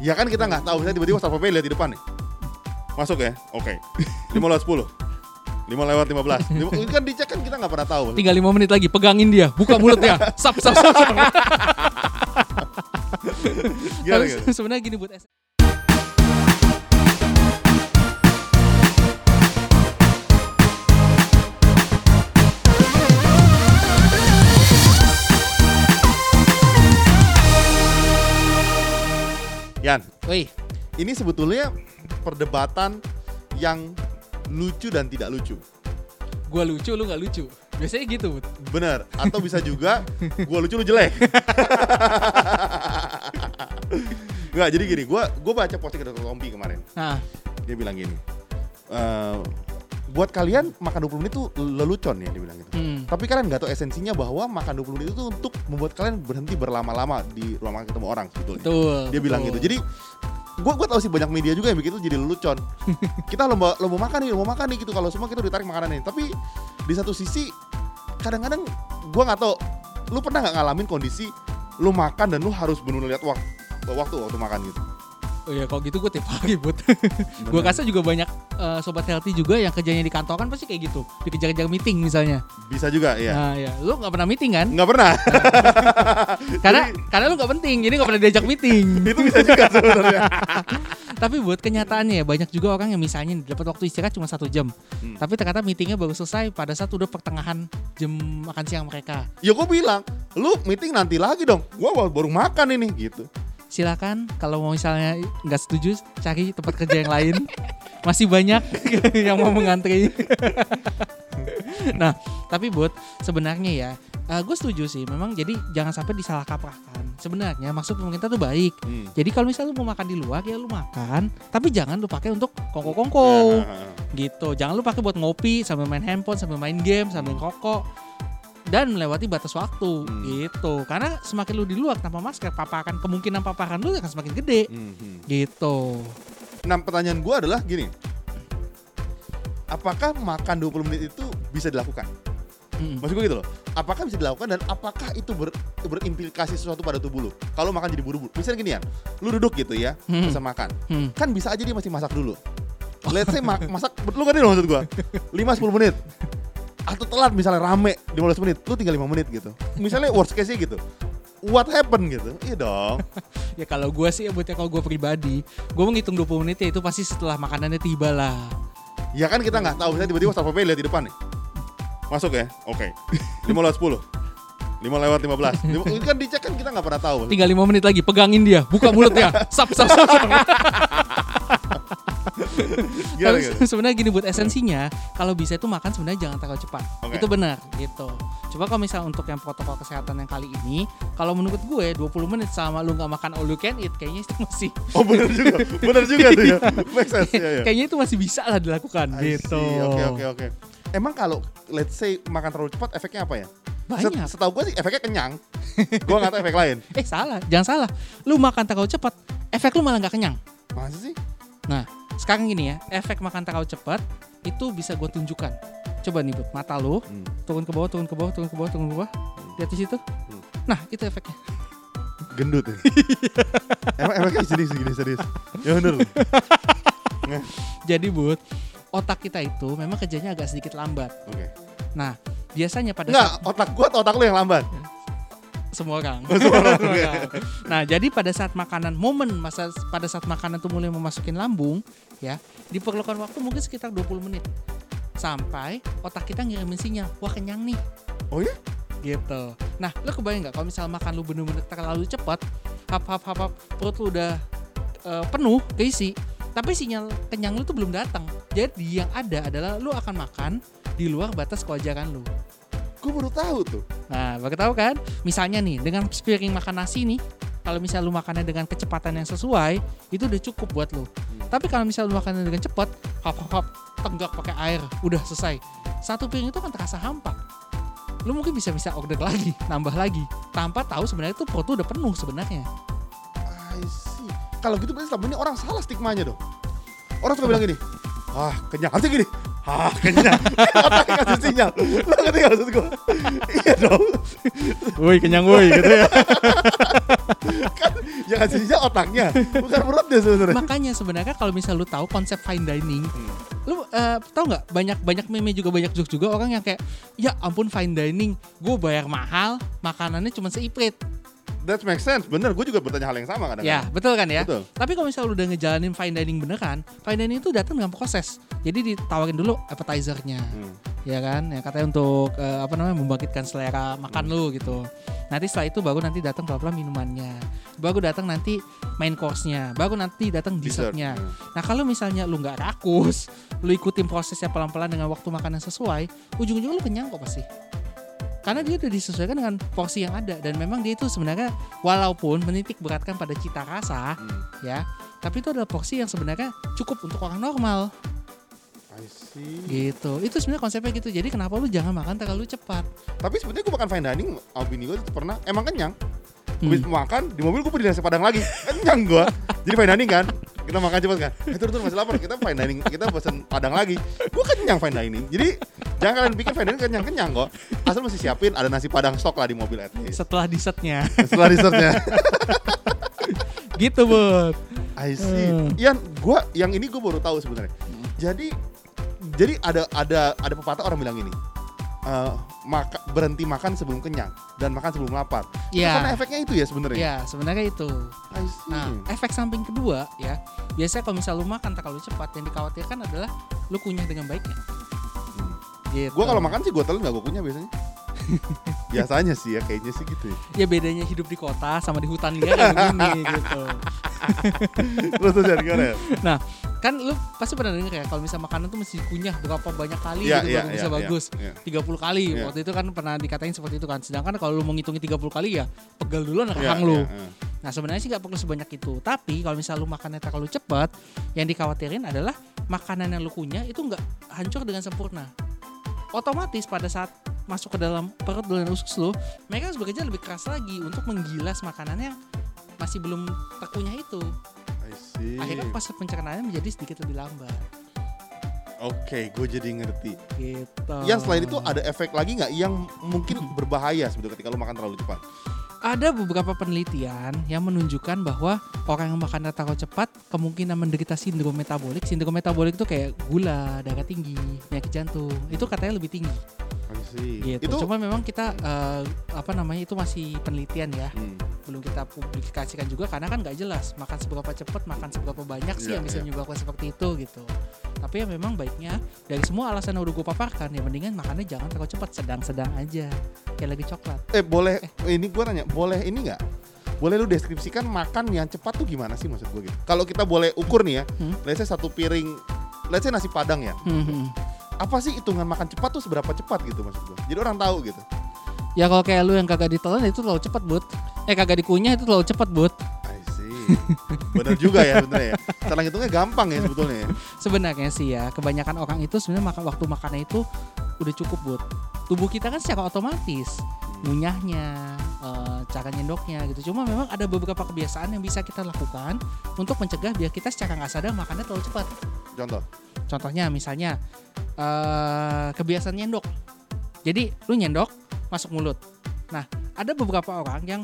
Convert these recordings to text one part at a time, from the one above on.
Ya kan kita nggak tahu, saya tiba-tiba Satpol PP lihat di depan nih. Masuk ya? Oke. 5 lewat 10. 5 lewat 15. Lima- Ini kan dicek kan kita nggak pernah tahu. Tinggal lima menit lagi, pegangin dia, buka mulutnya, sap sap sap. sap. Sebenarnya gini buat Yan, Woi, ini sebetulnya perdebatan yang lucu dan tidak lucu. gua lucu, lu nggak lucu. Biasanya gitu, Bud. Bener. Atau bisa juga gua lucu lu jelek. Enggak, jadi gini, gua gua baca posting dari. Tompi kemarin. Nah, Dia bilang gini. "Eh, buat kalian makan 20 menit tuh lelucon ya dia bilang gitu. hmm. Tapi kalian nggak tahu esensinya bahwa makan 20 menit itu untuk membuat kalian berhenti berlama-lama di ruang makan ketemu orang sebetulnya. betul. Dia bilang betul. gitu. Jadi gua gua tahu sih banyak media juga yang bikin itu jadi lelucon. kita lomba lomba makan nih, lomba makan nih gitu. Kalau semua kita ditarik makanan ini. Tapi di satu sisi kadang-kadang gua nggak tahu lu pernah nggak ngalamin kondisi lu makan dan lu harus benar lihat waktu waktu waktu makan gitu. Oh ya kalau gitu gue tiap hari buat. gue rasa juga banyak eh, sobat healthy juga yang kerjanya di kantor kan pasti kayak gitu. Dikejar-kejar meeting misalnya. Bisa juga ya. Nah ya, lu nggak pernah meeting kan? Nggak pernah. Karena karena lu nggak penting, jadi nggak pernah diajak meeting. itu bisa juga sebenarnya. Tapi buat kenyataannya ya banyak juga orang yang misalnya dapat waktu istirahat cuma satu jam. Hmm. Tapi ternyata meetingnya baru selesai pada saat udah pertengahan jam makan siang mereka. Ya gue bilang, lu meeting nanti lagi dong. Gua baru, baru makan ini gitu. Silakan kalau mau misalnya nggak setuju cari tempat kerja yang lain. Masih banyak yang mau mengantri. nah, tapi buat sebenarnya ya, gue setuju sih. Memang jadi jangan sampai disalah kaprahkan. Sebenarnya maksud pemerintah tuh baik. Hmm. Jadi kalau misalnya lu mau makan di luar ya lu makan, tapi jangan lu pakai untuk kongko-kongko. gitu jangan lu pakai buat ngopi sambil main handphone sambil main game sambil rokok dan melewati batas waktu Hmm. gitu karena semakin lu di luar tanpa masker paparan kemungkinan paparan lu akan semakin gede Hmm, hmm. gitu Nah pertanyaan gue adalah gini Apakah makan 20 menit itu bisa dilakukan? Mm. Maksud gue gitu loh Apakah bisa dilakukan dan apakah itu ber- berimplikasi sesuatu pada tubuh lu? Kalau makan jadi buru-buru Misalnya gini ya Lu duduk gitu ya Hmm. Bisa makan Hmm. Kan bisa aja dia masih masak dulu Let's say ma- masak Lu kan loh maksud gue 5-10 menit Atau telat misalnya rame 15 menit Lu tinggal 5 menit gitu Misalnya worst case gitu What happened gitu Iya dong ya kalau gue sih ya buat ya kalau gue pribadi gue menghitung 20 menit ya itu pasti setelah makanannya tiba lah Ya kan kita nggak tahu, saya tiba-tiba Satpol PP lihat di depan nih. Masuk ya? Oke. 5 lewat 10. 5 lewat 15. Lima- Ini kan dicek kan kita nggak pernah tahu. tinggal lima menit lagi pegangin dia buka mulutnya sap sap sap, sap. Gimana, gimana? sebenarnya gini buat esensinya, kalau bisa itu makan sebenarnya jangan terlalu cepat. Oke. Itu benar gitu. Coba kalau misal untuk yang protokol kesehatan yang kali ini, kalau menurut gue 20 menit sama lu nggak makan all you can eat, kayaknya itu masih Oh benar juga, benar juga tuh ya. Make sense ya. ya. kayaknya itu masih bisa lah dilakukan I gitu. Oke oke oke. Emang kalau let's say makan terlalu cepat efeknya apa ya? Banyak. Setahu gue sih efeknya kenyang. gue nggak tahu efek lain. Eh salah, jangan salah. Lu makan terlalu cepat, efek lu malah nggak kenyang. Masa sih? Nah, sekarang gini ya, efek makan terlalu cepat itu bisa gue tunjukkan. Coba nih, Bud, mata lu Hmm. turun ke bawah, turun ke bawah, turun ke bawah, turun ke bawah. Lihat di situ. Hmm. Nah, itu efeknya. Gendut ya. Emang efeknya segini segini serius. Ya bener. Jadi, Bud, otak kita itu memang kerjanya agak sedikit lambat. Oke. Nah, biasanya pada Enggak, saat otak gua atau otak lu yang lambat? semua orang. Semua orang, Semua oke. orang. Nah, jadi pada saat makanan momen masa pada saat makanan itu mulai memasukin lambung, ya, diperlukan waktu mungkin sekitar 20 menit. Sampai otak kita ngirimin sinyal, wah kenyang nih. Oh ya? Gitu. Nah, lo kebayang nggak kalau misal makan lu bener-bener terlalu cepat, hap hap hap, hap perut lu udah eh, penuh, keisi, tapi sinyal kenyang lu tuh belum datang. Jadi yang ada adalah lu akan makan di luar batas kewajaran lu. Gue baru tahu tuh. Nah, baru tahu kan? Misalnya nih, dengan sepiring makan nasi nih, kalau misal lu makannya dengan kecepatan yang sesuai, itu udah cukup buat lu. Tapi kalau misal lu makannya dengan cepat, hap hap hap, tenggak pakai air, udah selesai. Satu piring itu kan terasa hampa. Lu mungkin bisa bisa order lagi, nambah lagi, tanpa tahu sebenarnya itu perut udah penuh sebenarnya. I see. Kalau gitu berarti selama ini orang salah stigmanya dong. Orang suka bilang gini, ah kenyang, harusnya gini, ah kenyang otaknya kasih sinyal lo ngerti gak maksud gue iya dong Woi kenyang woi gitu ya. kan yang kasih sinyal otaknya bukan perutnya sebenarnya Makanya sebenarnya kalau misal lu tahu konsep fine dining, Hmm. lu eh, tahu nggak banyak banyak meme juga banyak juga orang yang kayak ya ampun fine dining, gue bayar mahal, makanannya cuma seiprit. That makes sense bener gue juga bertanya hal yang sama kadang Ya betul kan ya. betul Tapi kalau misal lu udah ngejalanin fine dining beneran, fine dining itu datang dengan proses. Jadi ditawarin dulu appetizernya, Hmm. ya kan? Ya katanya untuk eh, apa namanya membangkitkan selera makan lu gitu. Nanti setelah itu baru nanti datang pelan-pelan minumannya. Baru datang nanti main course-nya, baru nanti datang Dessert. dessertnya. Hmm. Nah kalau misalnya lu nggak rakus, lu ikutin prosesnya pelan-pelan dengan waktu makan yang sesuai, ujung-ujungnya lu kenyang kok pasti. Karena dia udah disesuaikan dengan porsi yang ada. Dan memang dia itu sebenarnya walaupun menitik beratkan pada cita rasa Hmm. ya, tapi itu adalah porsi yang sebenarnya cukup untuk orang normal. I see. Gitu. Itu sebenarnya konsepnya gitu. Jadi kenapa lu jangan makan terlalu cepat? tapi sebenarnya gue makan fine dining sama bini gue itu pernah emang kenyang. Hmm. Habis makan di mobil gue beli nasi padang lagi. Kenyang gue jadi fine dining kan? Kita makan cepet kan? Eh turun turun masih lapar. Kita fine dining kita pesen padang lagi. Gue kenyang fine dining. Jadi jangan kalian pikir fine dining kenyang kenyang kok asal masih siapin ada nasi padang stok lah di mobil at least Setelah dessertnya setelah dessertnya gitu, Bud. I see Hmm. Ian gue yang ini gue baru tahu sebenarnya jadi jadi ada ada ada pepatah orang bilang ini eh, maka, berhenti makan sebelum kenyang dan makan sebelum lapar Iya. karena efeknya itu ya sebenarnya Ya, sebenarnya itu. I see Nah, efek samping kedua ya, biasanya kalau misal lu makan terlalu cepat yang dikhawatirkan adalah lu kunyah dengan baiknya. Gitu. Gue kalau makan sih gue telan gak gue punya biasanya. Biasanya sih ya kayaknya sih gitu. ya. ya bedanya hidup di kota sama di hutan dia kayak gini gitu. Terus terus Yan, gimana ya? Kan lu pasti pernah denger ya kalau misal makanan tuh mesti dikunyah berapa banyak kali Iya gitu iya baru iya. bisa iya, bagus. iya. 30 kali. Iya. Waktu itu kan pernah dikatain seperti itu kan. Sedangkan kalau lu mau ngitungin 30 kali ya pegal dulu Iya, rahang lu. iya, iya. Nah sebenarnya sih nggak perlu sebanyak itu. Tapi kalau misal lu makannya terlalu cepat, yang dikhawatirin adalah makanan yang lu kunyah itu nggak hancur dengan sempurna. Otomatis pada saat masuk ke dalam perut dan usus lu, mereka harus bekerja lebih keras lagi untuk menggilas makanan yang masih belum terkunyah itu. I see. Akhirnya proses pencernaannya menjadi sedikit lebih lambat. Oke, gue jadi ngerti. Gitu. Yang selain itu ada efek lagi nggak yang mungkin berbahaya sebetulnya ketika lu makan terlalu cepat? Ada beberapa penelitian yang menunjukkan bahwa orang yang makan terlalu cepat kemungkinan menderita sindrom metabolik. Sindrom metabolik itu kayak gula, darah tinggi, penyakit jantung. Itu katanya lebih tinggi. Gitu. Itu Cuma memang kita eh, apa namanya itu masih penelitian ya, Hmm, belum kita publikasikan juga karena kan nggak jelas makan seberapa cepat, makan seberapa banyak sih Iya, yang bisa iya. menyebabkan seperti itu gitu. Tapi ya memang baiknya dari semua alasan yang udah gue paparkan ya mendingan makannya jangan terlalu cepat, sedang-sedang aja. Kayak lagi coklat. eh boleh ini gue nanya, boleh ini nggak? Boleh lu deskripsikan makan yang cepat tuh gimana sih maksud gue gitu? Kalau kita boleh ukur nih ya, Hmm. let's say satu piring, let's say nasi padang ya, Hmm. apa sih hitungan makan cepat tuh seberapa cepat gitu maksud gue? Jadi orang tahu gitu. Ya kalau kayak lu yang kagak ditelan itu terlalu cepat, Bud. Eh kagak dikunyah itu terlalu cepat, Bud. Bener juga ya sebenarnya ya. Cara ngitungnya gampang ya sebetulnya ya. Sebenarnya sih ya, kebanyakan orang itu sebenarnya makan waktu makannya itu udah cukup, Bud. Tubuh kita kan secara otomatis ngunyahnya, eh, cara nyendoknya gitu. Cuma memang ada beberapa kebiasaan yang bisa kita lakukan untuk mencegah biar kita secara nggak sadar makannya terlalu cepat. Contoh. Contohnya misalnya eh, kebiasaan nyendok. Jadi lu nyendok masuk mulut. Nah, ada beberapa orang yang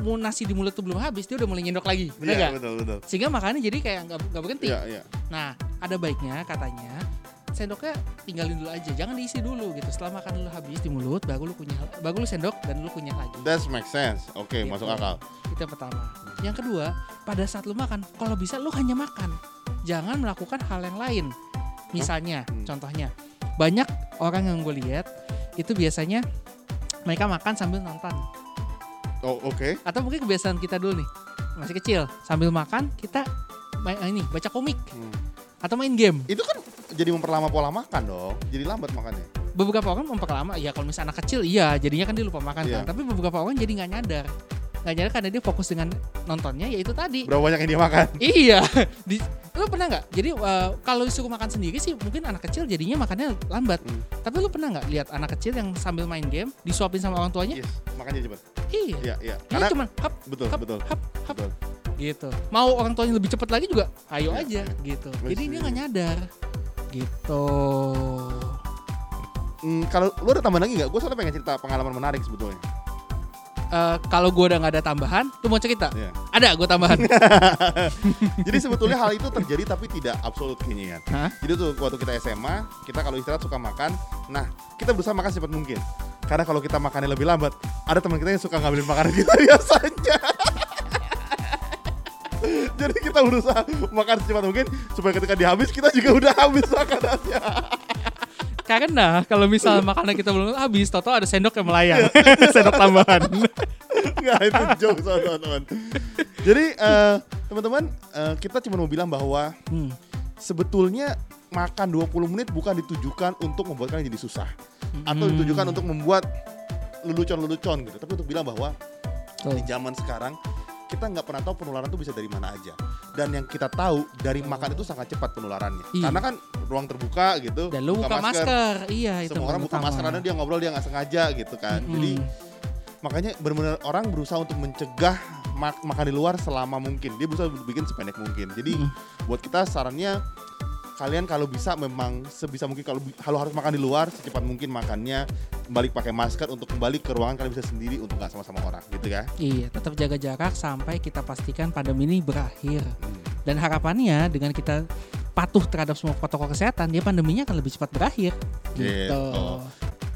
mau nasi di mulut tuh belum habis dia udah mulai nyendok lagi, Iya, nggak? betul betul. Sehingga makannya jadi kayak nggak nggak berhenti. Iya, iya. Nah, ada baiknya katanya sendoknya tinggalin dulu aja, jangan diisi dulu gitu. Setelah makan lu habis di mulut, baru lu kunyah, baru lu sendok dan lu kunyah lagi. That makes sense. Oke, Gitu. masuk akal. Itu yang pertama. Yang kedua, pada saat lu makan, kalau bisa lu hanya makan. Jangan melakukan hal yang lain. Misalnya, Hmm. contohnya, banyak orang yang gue lihat itu biasanya mereka makan sambil nonton. Oh, oke. Atau mungkin kebiasaan kita dulu nih, masih kecil, sambil makan kita main ini baca komik Hmm. atau main game. Itu kan jadi memperlama pola makan dong. Jadi lambat makannya. Beberapa orang memperlama, ya kalau misalnya anak kecil, iya jadinya kan dia lupa makan Iya. kan. Tapi beberapa orang jadi nggak nyadar, nggak nyadar karena dia fokus dengan nontonnya, yaitu tadi. Berapa banyak yang dia makan? Iya. Di, lu pernah nggak? Jadi uh, kalau disuruh makan sendiri sih mungkin anak kecil jadinya makannya lambat. Hmm. Tapi lu pernah nggak lihat anak kecil yang sambil main game disuapin sama orang tuanya? Yes, makannya cepat. Iya. Iya, iya. Dia Karena cuma hap betul, hap, betul. hap hap Betul. gitu. Mau orang tuanya lebih cepat lagi juga, ayo Iya, aja iya. gitu. I Jadi dia nggak nyadar. Gitu. Hmm, kalau lu ada tambahan lagi nggak? Gue soalnya pengen cerita pengalaman menarik sebetulnya. Eh, kalau gua udah nggak ada tambahan, lu mau cerita? Iya. Ada gua tambahan. Jadi sebetulnya hal itu terjadi tapi tidak absolut kayaknya ya. Jadi tuh waktu kita SMA, kita kalau istirahat suka makan. Nah, kita berusaha makan secepat mungkin. Karena kalau kita makannya lebih lambat, ada teman kita yang suka ngambilin makanan kita biasanya. Jadi kita berusaha makan secepat mungkin supaya ketika dia habis kita juga udah habis makanannya. Karena kalau misal makanan kita belum habis, toto ada sendok yang melayang. sendok tambahan. Nggak itu joke sama teman-teman. Jadi eh, teman-teman eh, kita cuma mau bilang bahwa Hmm. sebetulnya makan 20 menit bukan ditujukan untuk membuat kalian jadi susah atau Hmm. ditujukan untuk membuat lelucon-lelucon gitu tapi untuk bilang bahwa Tuh. di zaman sekarang kita nggak pernah tahu penularan itu bisa dari mana aja dan yang kita tahu dari makan itu sangat cepat penularannya Iya. karena kan ruang terbuka gitu Dan lu buka masker. Iya, itu semua orang buka utama. masker karena dia ngobrol dia nggak sengaja gitu kan Mm-mm. jadi makanya benar-benar orang berusaha untuk mencegah mak- makan di luar selama mungkin dia berusaha bikin sependek mungkin jadi Mm. buat kita sarannya kalian kalau bisa memang sebisa mungkin kalau kalau harus makan di luar secepat mungkin makannya balik pakai masker untuk kembali ke ruangan kalian bisa sendiri untuk nggak sama-sama orang gitu ya Iya, tetap jaga jarak sampai kita pastikan pandemi ini berakhir. Hmm. Dan harapannya dengan kita patuh terhadap semua protokol kesehatan, dia pandeminya akan lebih cepat berakhir. Gitu. Gitu.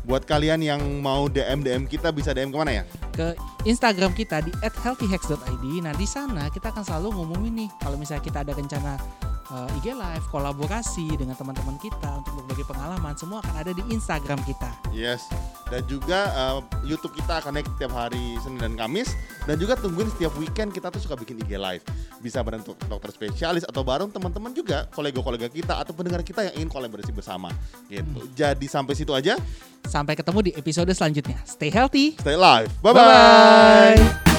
buat kalian yang mau DM DM kita bisa DM ke mana ya Ke Instagram kita di @healthyhacks.id. Nah, di sana kita akan selalu ngumumin nih kalau misalnya kita ada rencana eh, IG live, kolaborasi dengan teman-teman kita untuk berbagi pengalaman, semua akan ada di Instagram kita. Yes. Dan juga uh, YouTube kita akan naik tiap hari Senin dan Kamis. Dan juga tungguin setiap weekend kita tuh suka bikin IG live. Bisa bareng dok- dokter spesialis atau bareng teman-teman juga, kolega-kolega kita atau pendengar kita yang ingin kolaborasi bersama. Gitu. Jadi sampai situ aja. Sampai ketemu di episode selanjutnya. Stay healthy. Stay live. Bye bye. Bye-bye.